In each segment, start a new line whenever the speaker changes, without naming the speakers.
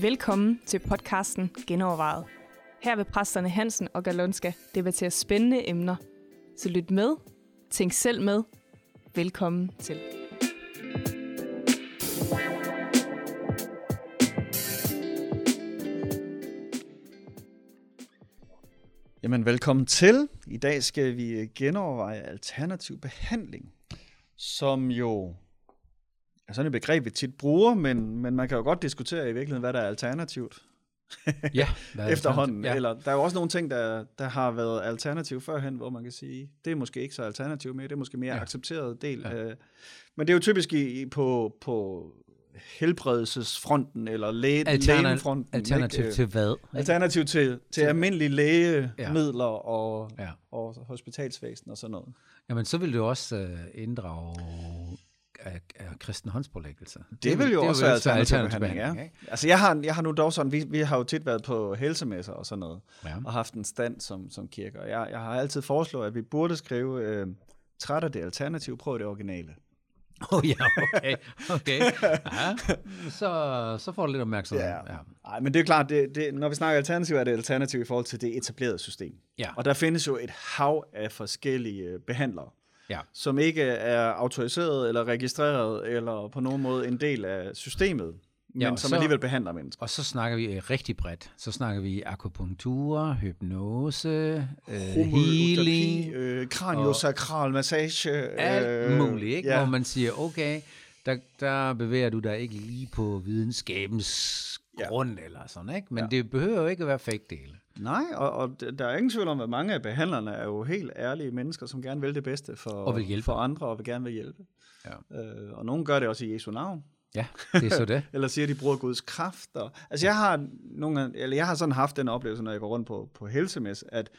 Velkommen til podcasten Genovervejet. Her vil præsterne Hansen og Galonska debattere spændende emner. Så lyt med, tænk selv med. Velkommen til.
Jamen, velkommen til. I dag skal vi genoverveje alternativ behandling, som jo er sådan et begreb, vi tit bruger, men, men man kan jo godt diskutere i virkeligheden, hvad der er alternativt.
Ja, hvad er
efterhånden.
Ja.
Eller der er jo også nogle ting, der, der har været alternativ førhen, hvor man kan sige, det er måske ikke så alternativ mere, det er måske mere ja. Accepteret del.
Ja.
Ja. Men det er jo typisk i- på, på helbredelsesfronten, eller læge,
Alterna-
lægefronten.
Alternativ
ikke?
til hvad? ikke?
Alternativ til, til almindelige lægemidler og,
Ja.
og hospitalsvæsen og sådan noget.
Jamen, så vil det jo også øh, inddrage af, af kristen håndspålæggelse.
Det vil jo også være alternativ
alternativ
behandling, ja.
ikke?
Altså jeg har, jeg har nu dog sådan, vi, vi har jo tit været på helsemesser og sådan noget,
Ja.
og haft en stand som, som kirke, og jeg, jeg har altid foreslået, at vi burde skrive, øh, træt af det alternativ, prøv det originale.
Oh, ja, okay. okay. Ja. Så, så får du lidt opmærksomhed. Ja.
Ej, men det er klart, det, det, når vi snakker alternativ, er det alternativ i forhold til det etablerede system.
Ja.
Og der findes jo et hav af forskellige øh, behandlere,
ja.
som ikke er autoriseret eller registreret, eller på nogen måde en del af systemet,
Ja, og
som
så-
alligevel behandler mennesker.
Og så snakker vi øh, rigtig bredt. Så snakker vi akupunktur, hypnose, øh, healing,
øh, kraniosakral massage.
alt
øh,
muligt, ikke?
Ja.
Hvor man siger, okay, der, der bevæger du dig ikke lige på videnskabens
Ja.
grund eller sådan, ikke? Men
Ja.
det behøver jo ikke at være fake dele.
Nej, og, og der er ingen tvivl om, at mange af behandlerne er jo helt ærlige mennesker, som gerne vil det bedste for,
Og vil hjælpe.
for andre, og vil gerne vil hjælpe.
Ja.
Øh, og nogen gør det også i Jesu navn,
Ja, det er så det.
eller siger, at de bruger Guds kraft. Og, altså jeg har, nogle, eller jeg har sådan haft den oplevelse, når jeg går rundt på, på helsemæs, at,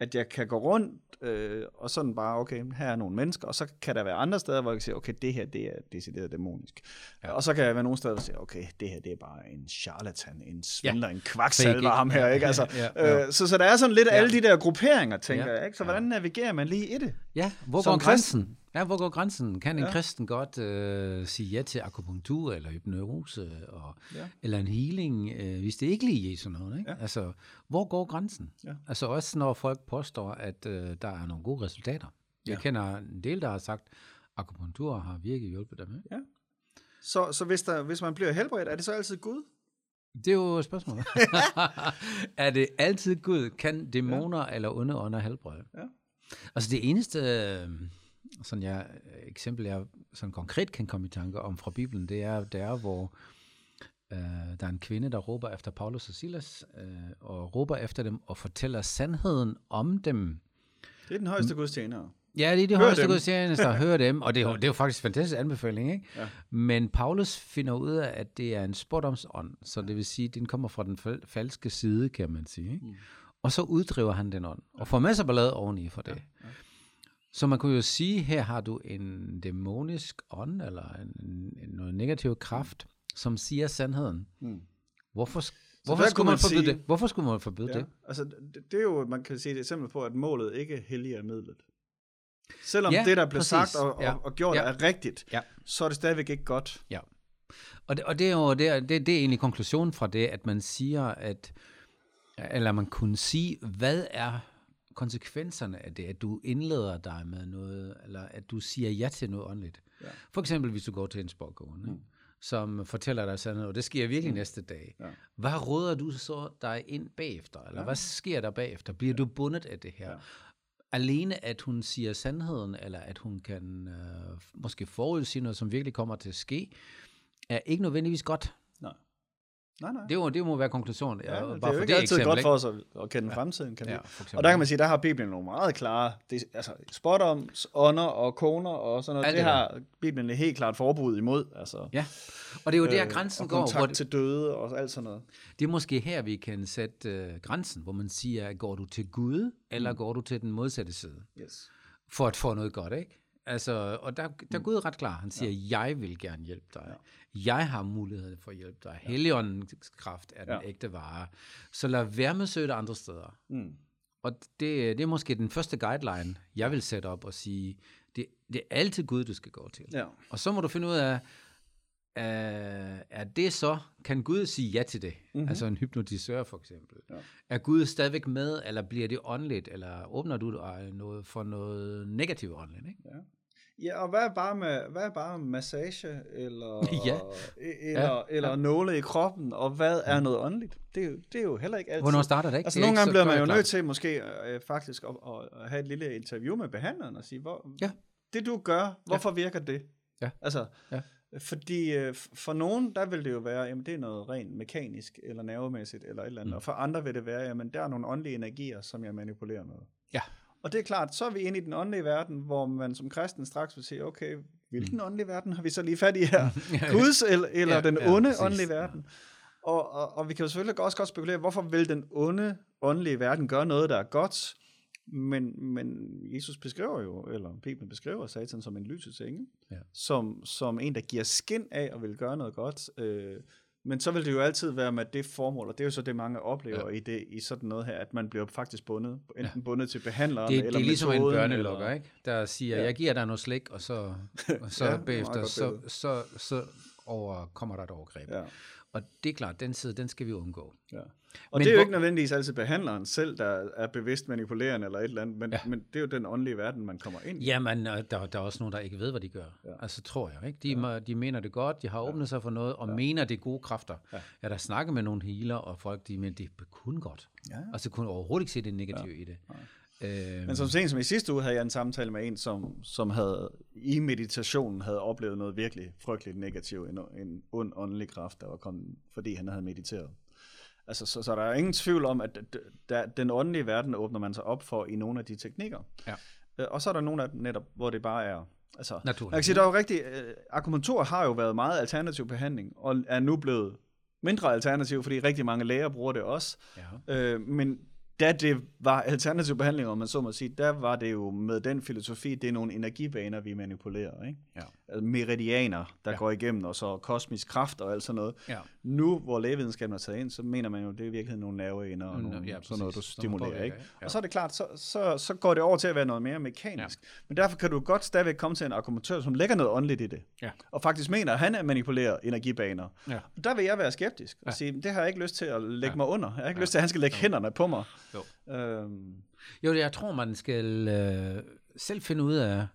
at jeg kan gå rundt, øh, og sådan bare, okay, her er nogle mennesker, og så kan der være andre steder, hvor jeg kan sige, okay, det her, det er decideret dæmonisk. Ja. Og så kan jeg være nogle steder, hvor jeg siger, okay, det her, det er bare en charlatan, en svindler, ja. en kvaksalver, ham her,
ja.
ikke? Altså,
Ja, ja.
Øh, så, så der er sådan lidt
Ja.
alle de der grupperinger, tænker
Ja.
jeg, ikke? Så hvordan navigerer man lige i det?
Ja, hvor går
kristen.
grænsen? Ja, hvor går grænsen? Kan en
Ja.
kristen godt øh, sige ja til akupunktur eller hypnose og,
Ja.
eller en healing, øh, hvis det ikke lige er Jesu noget? Ikke?
Ja.
Altså, hvor går grænsen?
Ja.
Altså også når folk påstår, at øh, der er nogle gode resultater. Jeg
Ja.
kender en del, der har sagt, akupunktur har virkelig hjulpet dem. Ikke?
Så, så hvis, der, hvis man bliver helbredt, er det så altid Gud?
Det er jo spørgsmålet. er det altid Gud? Kan dæmoner ja. eller onde ånder helbrede?
Ja.
Altså det eneste øh, sådan jeg, eksempel, jeg sådan konkret kan komme i tanke om fra Bibelen, det er der, hvor øh, der er en kvinde, der råber efter Paulus og Silas, øh, og råber efter dem og fortæller sandheden om dem.
Det er den højeste Guds tjenere.
Ja, det er de
Hør
højeste gudstjenester, hør dem, og det er, jo, det er jo faktisk en fantastisk anbefaling, ikke?
Ja.
Men Paulus finder ud af, at det er en spådomsånd, så det vil sige, at den kommer fra den fal- falske side, kan man sige. Ikke?
Mm.
Og så uddriver han den ånd, og får masser af ballade oveni for det.
ja.
Så man kunne jo sige, her har du en dæmonisk ånd, eller en, en, noget negativ kraft, som siger sandheden.
Mm.
Hvorfor, hvorfor, skulle
man
man forbyde
sige-
det? Hvorfor skulle man forbyde
Ja.
det?
Altså, det, det er jo, man kan sige, det et eksempel på, at målet ikke helliger midlet. Selvom
Ja,
det, der blev
præcis.
sagt og, og,
Ja.
og gjort,
Ja.
er rigtigt,
Ja.
så er det stadigvæk ikke godt.
Ja. Og det, og det er jo det, er- det, det er egentlig konklusionen fra det, at man siger, at eller man kunne sige, hvad er konsekvenserne af det, at du indleder dig med noget, eller at du siger ja til noget åndeligt.
Ja.
For eksempel, hvis du går til en sporgående, mm. som fortæller dig sandheden, og det sker virkelig mm. næste dag.
Ja.
Hvad råder du så dig ind bagefter? Eller ja. hvad sker der bagefter? Bliver du bundet af det her?
Ja.
Alene at hun siger sandheden, eller at hun kan øh, måske forudsige noget, som virkelig kommer til at ske, er ikke nødvendigvis godt.
Nej. Nej.
Det må, det må være konklusionen.
Ja,
Ja,
det er jo ikke altid godt for os at, at kende ja. fremtiden, kan
Ja, for
Og der kan man sige, der har Bibelen nogle meget klare, det, altså spådoms, ånder og koner og sådan noget,
Alt
det,
det
har Bibelen helt klart forbud imod. Altså,
Ja, og det er jo der,
øh,
grænsen
og
går.
kontakt
Hvor det,
til døde og alt sådan noget.
det er måske her, vi kan sætte øh, grænsen, hvor man siger, går du til Gud, eller går du til den modsatte side?
Yes.
For at få noget godt, ikke? Altså, og der, der er Gud ret klar. Han siger, ja. jeg vil gerne hjælpe dig. Ja. Jeg har mulighed for at hjælpe dig. Ja. Helligåndens kraft er den
Ja.
ægte vare. Så lad være med at søge det andre steder.
Mm.
og det, det er måske den første guideline, jeg vil sætte op og sige, det, det er altid Gud, du skal gå til.
Ja.
Og så må du finde ud af, er, er det så, kan Gud sige ja til det? Mm-hmm. Altså en hypnotisør for eksempel. Ja. Er Gud stadigvæk med, eller bliver det åndeligt, eller åbner du dig noget for noget negativt åndeligt? Ikke?
Ja. Ja, og hvad er bare, med, hvad er bare massage, eller,
Ja.
eller,
Ja,
eller
ja.
nåle i kroppen, og hvad er noget åndeligt? Det er jo, det er jo heller ikke altid.
Hvornår starter det ikke?
Altså
Det
nogle gange bliver man jo nødt til måske øh, faktisk at, at, have et lille interview med behandleren og sige, hvor,
Ja.
det du gør, hvorfor virker det?
Ja.
Altså,
Ja.
fordi øh, for nogen, der vil det jo være, jamen det er noget rent mekanisk, eller nervemæssigt, eller et eller andet.
Mm.
Og for andre vil det være, jamen der er nogle åndelige energier, som jeg manipulerer med.
Ja.
Og det er klart, så er vi inde i den åndelige verden, hvor man som kristen straks vil sige, okay, hvilken åndelig verden har vi så lige fat i her? Guds eller, eller
Ja,
den
ja,
onde
præcis.
åndelige verden? Og, og, og vi kan jo selvfølgelig også godt spekulere, hvorfor vil den onde åndelige verden gøre noget, der er godt? Men, men Jesus beskriver jo, eller Bibelen beskriver Satan som en lysets engel,
Ja.
som, som en, der giver skin af og vil gøre noget godt. Øh, men så vil det jo altid være med det formål, og det er jo så det, mange oplever ja. i, det, i sådan noget her, at man bliver faktisk bundet, enten ja. bundet til behandleren,
Det,
eller
det er ligesom en
metoden,
børnelokker,
eller,
ikke? der siger,
Ja.
jeg giver dig noget slik, og så, og så
Ja, er
bagefter, så, så, så over, kommer der et overgreb.
Ja.
Og det er klart, den side, den skal vi undgå.
Ja. Og
Men
det er jo
hvor-
ikke nødvendigvis altid behandleren selv, der er bevidst manipulerende eller et eller andet, men, ja.
Ja.
men det er jo den åndelige verden, man kommer ind i.
Jamen, øh, der, der er også nogen, der ikke ved, hvad de gør.
Ja.
Ja. Altså, tror jeg. Ikke? De, ja. de mener det godt, de har åbnet sig for noget, og ja. mener, det er gode kræfter.
Ja.
Ja. Jeg har da snakket med nogle healer, og folk, de mener, det er kun godt.
Ja.
Altså, kunne overhovedet ikke se det negative ja. i det. Øh,
Men som sent som i sidste uge havde jeg en samtale med en, som, som havde i meditationen havde oplevet noget virkelig frygteligt negativt, en, en ond åndelig kraft, der var kommet, fordi han havde mediteret. Altså, så, så der er ingen tvivl om, at der, den åndelige verden åbner man sig op for i nogle af de teknikker.
Ja.
Øh, Og så er der nogle af dem netop, hvor det bare er... Altså,
Naturligt.
Jeg kan sige, der er jo rigtig... Øh, akupunktur har jo været meget alternativ behandling, og er nu blevet mindre alternativ, fordi rigtig mange læger bruger det også.
ja.
Øh, men da det var alternativ behandling, om man så må sige, der var det jo med den filosofi, det er nogle energibaner, vi manipulerer. Ikke?
Ja.
Altså meridianer, der ja. Går igennem, og så kosmisk kraft og alt sådan noget.
Ja.
Nu, hvor lægevidenskaben er taget ind, så mener man jo, det er i virkeligheden nogle nerveender og nogle,
ja,
sådan noget, du stimulerer.
påvirker,
Ikke? Ja. Og så er det klart, så, så, så går det over til at være noget mere mekanisk. Ja. Men derfor kan du godt stadigvæk komme til en akupunktør, som lægger noget åndeligt i det.
Ja.
Og faktisk mener, at han er manipulerer energibaner.
Ja.
Og der vil jeg være skeptisk og
Ja.
sige, det har jeg ikke lyst til at lægge. Ja. mig under. Jeg har ikke
Ja.
lyst til, at han skal lægge
Jo.
hænderne på mig.
Jo.
Øhm,
Jo, jeg tror, man skal øh, selv finde ud af,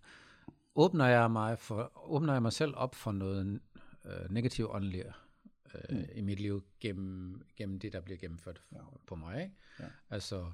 åbner jeg mig, for, åbner jeg mig selv op for noget øh, negativt åndeligt øh, mm. i mit liv gennem, gennem det, der bliver gennemført ja. på mig. Ikke?
Ja.
Altså,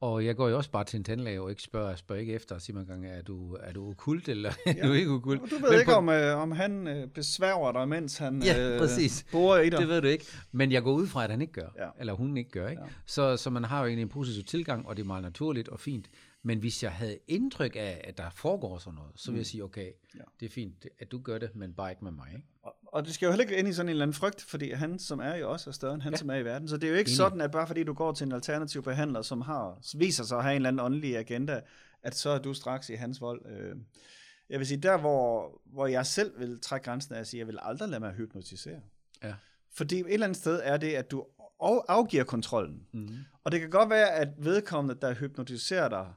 og jeg går jo også bare til en tandlæge og ikke spørger, spørger ikke efter og siger man gang, er du, er du okult eller ja. er du ikke okult?
du ved
Men
ikke,
på-
om, øh, om han øh, besværger dig, mens han
Ja,
øh,
præcis.
borer i dig.
Det ved du ikke. Men jeg går ud fra, at han ikke gør.
Ja.
Eller hun ikke gør. Ikke?
Ja.
Så, så man har jo egentlig en positiv tilgang, og det er meget naturligt og fint. Men hvis jeg havde indtryk af, at der foregår sådan noget, så vil jeg sige, okay,
Ja.
det er fint, at du gør det, men bare ikke med mig. Ikke?
Og, og det skal jo heller ikke ind i sådan en eller anden frygt, fordi han, som er jo også er større end han, ja. Som er i verden. Så det er jo ikke
Enig.
sådan, at bare fordi du går til en alternativ behandler, som har viser sig at have en eller anden åndelig agenda, at så er du straks i hans vold. Øh, Jeg vil sige, der hvor, hvor jeg selv vil trække grænsen af at sige, jeg vil aldrig lade mig hypnotisere.
Ja.
Fordi et eller andet sted er det, at du af- afgiver kontrollen.
Mm.
Og det kan godt være, at vedkommende, der hypnotiserer dig,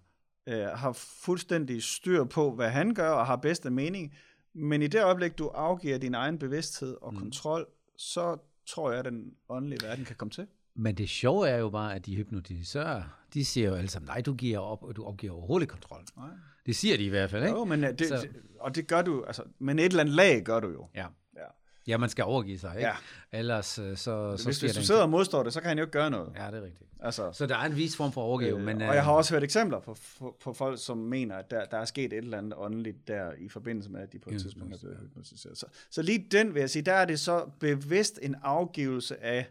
øh, har fuldstændig styr på, hvad han gør, og har bedste mening. Men i det øjeblik, du afgiver din egen bevidsthed og mm. kontrol, så tror jeg, at den åndelige verden kan komme til.
Men det sjove er jo bare, at de hypnotisører, de siger jo alle sammen, nej, du giver op, og du opgiver overhovedet kontrol.
Nej.
Det siger de i hvert fald, ikke?
Jo, men øh, det,
Så-
og det gør du, altså, men et eller andet lag gør du jo.
Ja.
Ja.
Man skal overgive sig, ikke?
Ja.
Ellers øh, så, så
Hvis, hvis du sidder og modstår det, så kan han jo ikke gøre noget.
Ja, det er rigtigt.
Altså,
Så der er en vis form for overgive,
øh,
men...
og jeg har også hørt eksempler på, på, på folk, som mener, at der, der er sket et eller andet åndeligt der i forbindelse med, at de på et
Ja,
tidspunkt er blevet hypnotiseret. Så, så lige den vil jeg sige, der er det så bevidst en afgivelse af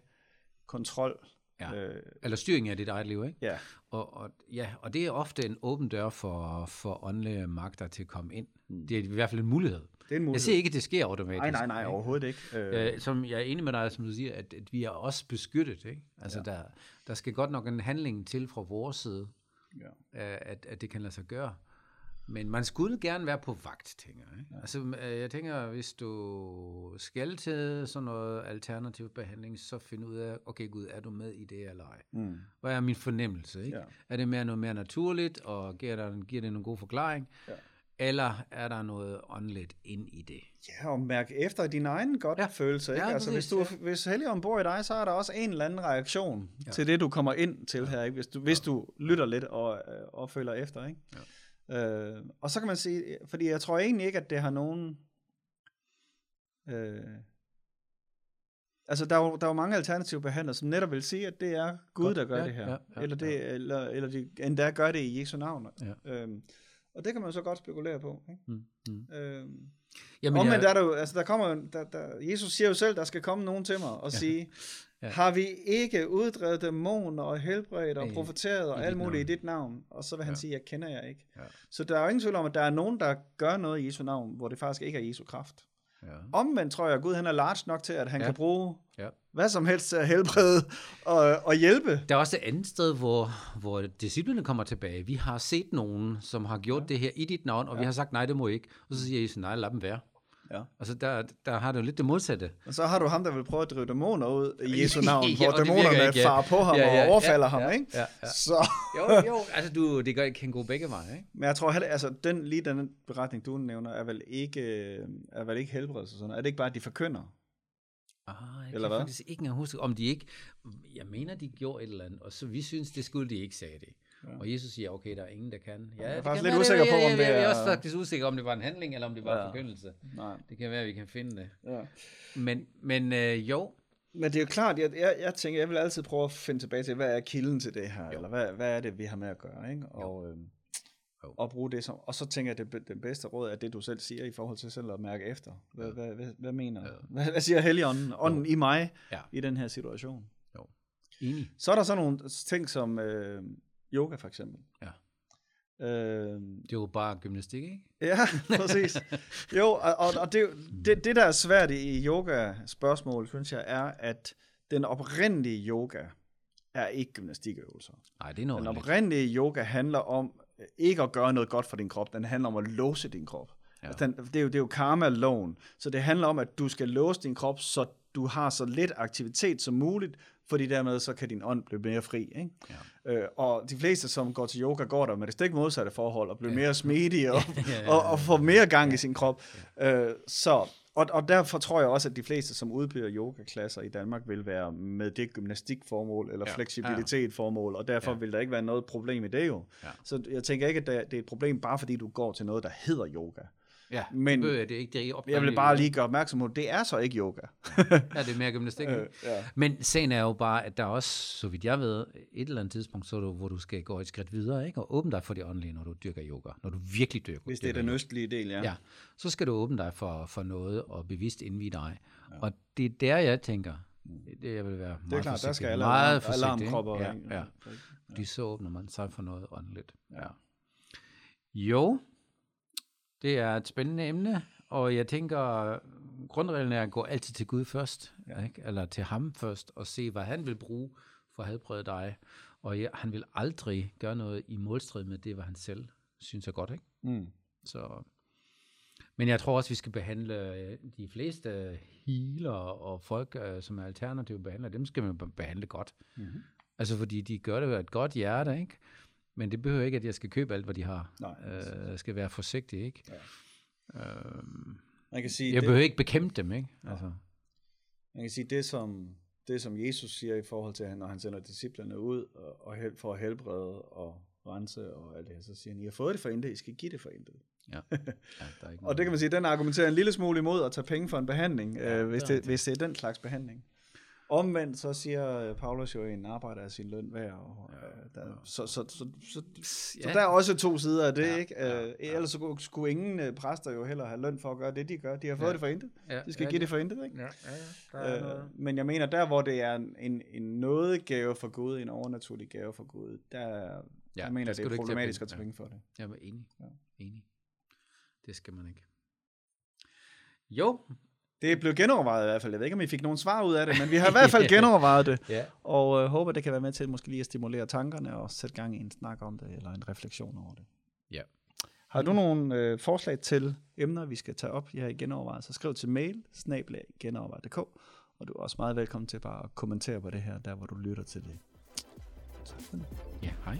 kontrol.
Ja.
Øh,
Eller styring af dit eget liv, ikke?
ja.
Og, og, ja, og det er ofte en åben dør for, for åndelige magter til at komme ind. Det er i hvert fald en mulighed.
Det er en mulighed.
Jeg siger ikke, at det sker automatisk.
Nej, nej, nej, overhovedet ikke. Øh,
Øh, som jeg er enig med dig, som du siger, at, at vi er også beskyttet. Ikke? Altså, ja. der, der skal godt nok en handling til fra vores side,
ja.
øh, at, at det kan lade sig gøre. Men man skulle gerne være på vagt, tænker jeg. Ja. Altså, øh, jeg tænker, hvis du skal til sådan noget alternativ behandling, så find ud af, okay Gud, er du med i det eller ej?
Mm.
Hvad er min fornemmelse? Ikke?
Ja.
Er det mere noget mere naturligt, og giver, der, giver det en god forklaring?
Ja.
Eller er der noget åndeligt ind i det?
Ja, og mærk efter din egen godt ja. følelse. Ikke?
Ja,
altså, hvis, du, hvis Helligånden bor i dig, så er der også en eller anden reaktion ja. til det, du kommer ind til her. Ikke? Hvis, du, hvis du lytter lidt og, øh, og føler efter. Ikke? Ja. Øh, og så kan man sige, fordi jeg tror egentlig ikke, at det har nogen... Øh, altså, der er, jo, der er jo mange alternative behandlere, som netop vil sige, at det er Gud,
Godt.
der gør
Ja,
det her.
ja, ja,
eller, det,
ja.
eller, eller de endda gør det i Jesu navn.
Ja.
Øhm, og det kan man så godt spekulere på. Ikke?
Mm. Mm.
Øhm,
Jamen,
Omvendt
jeg,
er der jo, altså der kommer, der, der, Jesus siger jo selv, der skal komme nogen til mig og
Ja.
sige,
Ja.
har vi ikke uddrevet dæmoner og helbredt og
I-
profeteret og
i
alt muligt i
navn.
dit navn? Og så vil han
Ja.
sige, jeg kender jer ikke.
Ja.
Så der er jo ingen tvivl om, at der er nogen, der gør noget i Jesu navn, hvor det faktisk ikke er Jesu kraft.
Ja.
Omvendt tror jeg, at Gud han er large nok til, at han
Ja.
kan bruge
Ja.
hvad som helst til at helbrede og, og hjælpe.
Der er også et andet sted, hvor, hvor disciplene kommer tilbage. Vi har set nogen, som har gjort ja. det her i dit navn, og ja. vi har sagt, nej, det må ikke. Og så siger Jesus, nej, lad dem være.
Ja.
Altså, der, der har jo lidt det modsatte.
Og så har du ham, der vil prøve at drive dæmoner ud i Jesu navn,
Ja,
hvor dæmonerne
ikke, ja.
farer på ham
Ja, ja,
og overfalder
ja,
ham,
ja,
ikke?
ja, ja.
Så...
Jo, jo, altså du, det gør, kan gå begge veje, ikke?
Men jeg tror heller, altså den, lige den beretning, du nævner, er vel ikke, øh, er vel ikke helbredelse og sådan noget. Er det ikke bare, at de forkynder?
Ah, jeg
Eller
kan
hvad?
faktisk ikke engang huske, om de ikke... Jeg mener, de gjorde et eller andet, og så vi synes, det skulle de ikke, sagde det.
Ja.
Og Jesus siger, okay, der er ingen, der kan. Ja,
Jeg er faktisk
kan
lidt usikker på, om det
jeg, Jeg er
er-
også faktisk usikker, om det var en handling, eller om det var
Ja.
en forkyndelse.
Nej.
Det kan være, at vi kan finde det.
Ja.
Men, men øh, jo,
Men det er jo klart, jeg, jeg, jeg tænker, jeg vil altid prøve at finde tilbage til, hvad er kilden til det her,
Jo.
eller hvad, hvad er det, vi har med at gøre, ikke? Og, øhm,
Jo.
og bruge det som, og så tænker jeg, at det, det bedste råd er det, du selv siger, i forhold til selv at mærke efter. Hvad, hvad, hvad, hvad mener,
Ja.
hvad, hvad siger Helligånden, ånden i mig,
Ja.
i den her situation?
enig.
Så er der så nogle ting som øh, yoga, for eksempel.
Ja.
Øh,
Det er jo bare gymnastik, ikke?
Ja, præcis. Jo, og, og, og det, jo- det, det, der er svært i yoga-spørgsmål, synes jeg, er, at den oprindelige yoga er ikke gymnastikøvelser.
Nej, det er noget
Den oprindelige yoga handler om øh, ikke at gøre noget godt for din krop, den handler om at låse din krop.
Ja.
Altså, den, det, er jo, det er jo karma-loven, så det handler om, at du skal låse din krop, så du har så lidt aktivitet som muligt, fordi dermed så kan din ånd blive mere fri. Ikke?
Ja.
Øh, og de fleste, som går til yoga, går der med det stik modsatte forhold, og bliver
Ja.
mere smidige, og,
Ja, ja, ja,
og, og får mere gang i sin krop. Øh, så, og, og derfor tror jeg også, at de fleste, som udbyder yogaklasser i Danmark, vil være med det gymnastikformål, eller
Ja.
ja. fleksibilitetformål, og derfor
Ja.
ja. vil der ikke være noget problem i det jo.
Ja.
Så jeg tænker ikke, at det er et problem, bare fordi du går til noget, der hedder yoga.
Ja,
Men-
det, er det er ikke det er
Jeg vil bare lige gøre opmærksom på, det er så ikke yoga.
Ja, det er mere gymnastik.
Øh, ja.
Men sagen er jo bare, at der er også, så vidt jeg ved, et eller andet tidspunkt, så du, hvor du skal gå et skridt videre, ikke? og åbne dig for det åndelige, når du dyrker yoga. Når du virkelig dyrker
Hvis det er den østlige del, ja.
Ja, så skal du åbne dig for, for noget og bevidst indvide dig. Ja. Og det er der, jeg tænker, det jeg vil være
Det er
meget
klart, der
forsigtig.
skal alle
meget
alarm,
ikke?
alarmkropper
Ja,
ringe.
ja. Fordi så åbner man sig for noget åndeligt. Ja. Jo, det er et spændende emne, og jeg tænker, grundreglen er at gå altid til Gud først, ja. ikke? eller til ham først, og se, hvad han vil bruge for at helbrede dig. Og ja, han vil aldrig gøre noget i modstrid med det, hvad han selv synes er godt. Ikke?
Mm.
Så, men jeg tror også, vi skal behandle øh, de fleste healer og folk, øh, som er alternative behandlere, dem skal man be- behandle godt.
Mm-hmm.
Altså fordi de gør det med et godt hjerte, ikke? Men det behøver ikke, at jeg skal købe alt, hvad de har.
Nej,
Øh, jeg skal være forsigtig, ikke?
Ja.
Øhm,
Man kan sige,
jeg
det,
behøver ikke bekæmpe dem, ikke? Altså,
man kan sige det, som, det, som Jesus siger i forhold til, når han sender disciplerne ud og, og hel, for at helbrede og rense og alt det her, så siger han, I har fået det for intet, I skal give det for intet.
ja. ja der er ikke
Og det kan man sige, den argumenterer en lille smule imod at tage penge for en behandling,
Ja,
øh, hvis,
det
hvis det er den slags behandling. Omvendt så siger øh, Paulus jo, at en arbejder af sin løn værd. Og, øh, der, så, så, så, så, så,
Ja.
der er også to sider af det,
Ja,
ikke?
ja,
Øh,
ja.
Ellers så skulle- ingen præster jo heller have løn for at gøre det, de gør. De har fået
Ja.
det for intet.
ja,
De skal
ja,
give det for intet, ikke?
Ja, ja, ja. Der er
Øh, men jeg mener, der hvor det er en, en, nådegave for Gud, en overnaturlig gave for Gud, der, ja, jeg mener, det er problematisk at tage penge for det.
Jeg er enig.
Ja.
Enig. Det skal man ikke. Jo.
Det blev genovervejet i hvert fald. Jeg ved ikke, om I fik nogen svar ud af det, men vi har i hvert fald genovervejet det.
ja.
Og øh, håber, det kan være med til måske lige at stimulere tankerne og sætte gang i en snak om det, eller en refleksion over det.
Ja.
Har du nogle øh, forslag til emner, vi skal tage op her i genovervejet, så skriv til mail, snablag, og du er også meget velkommen til bare at kommentere på det her, der hvor du lytter til det. Tak for det.
Ja, hej.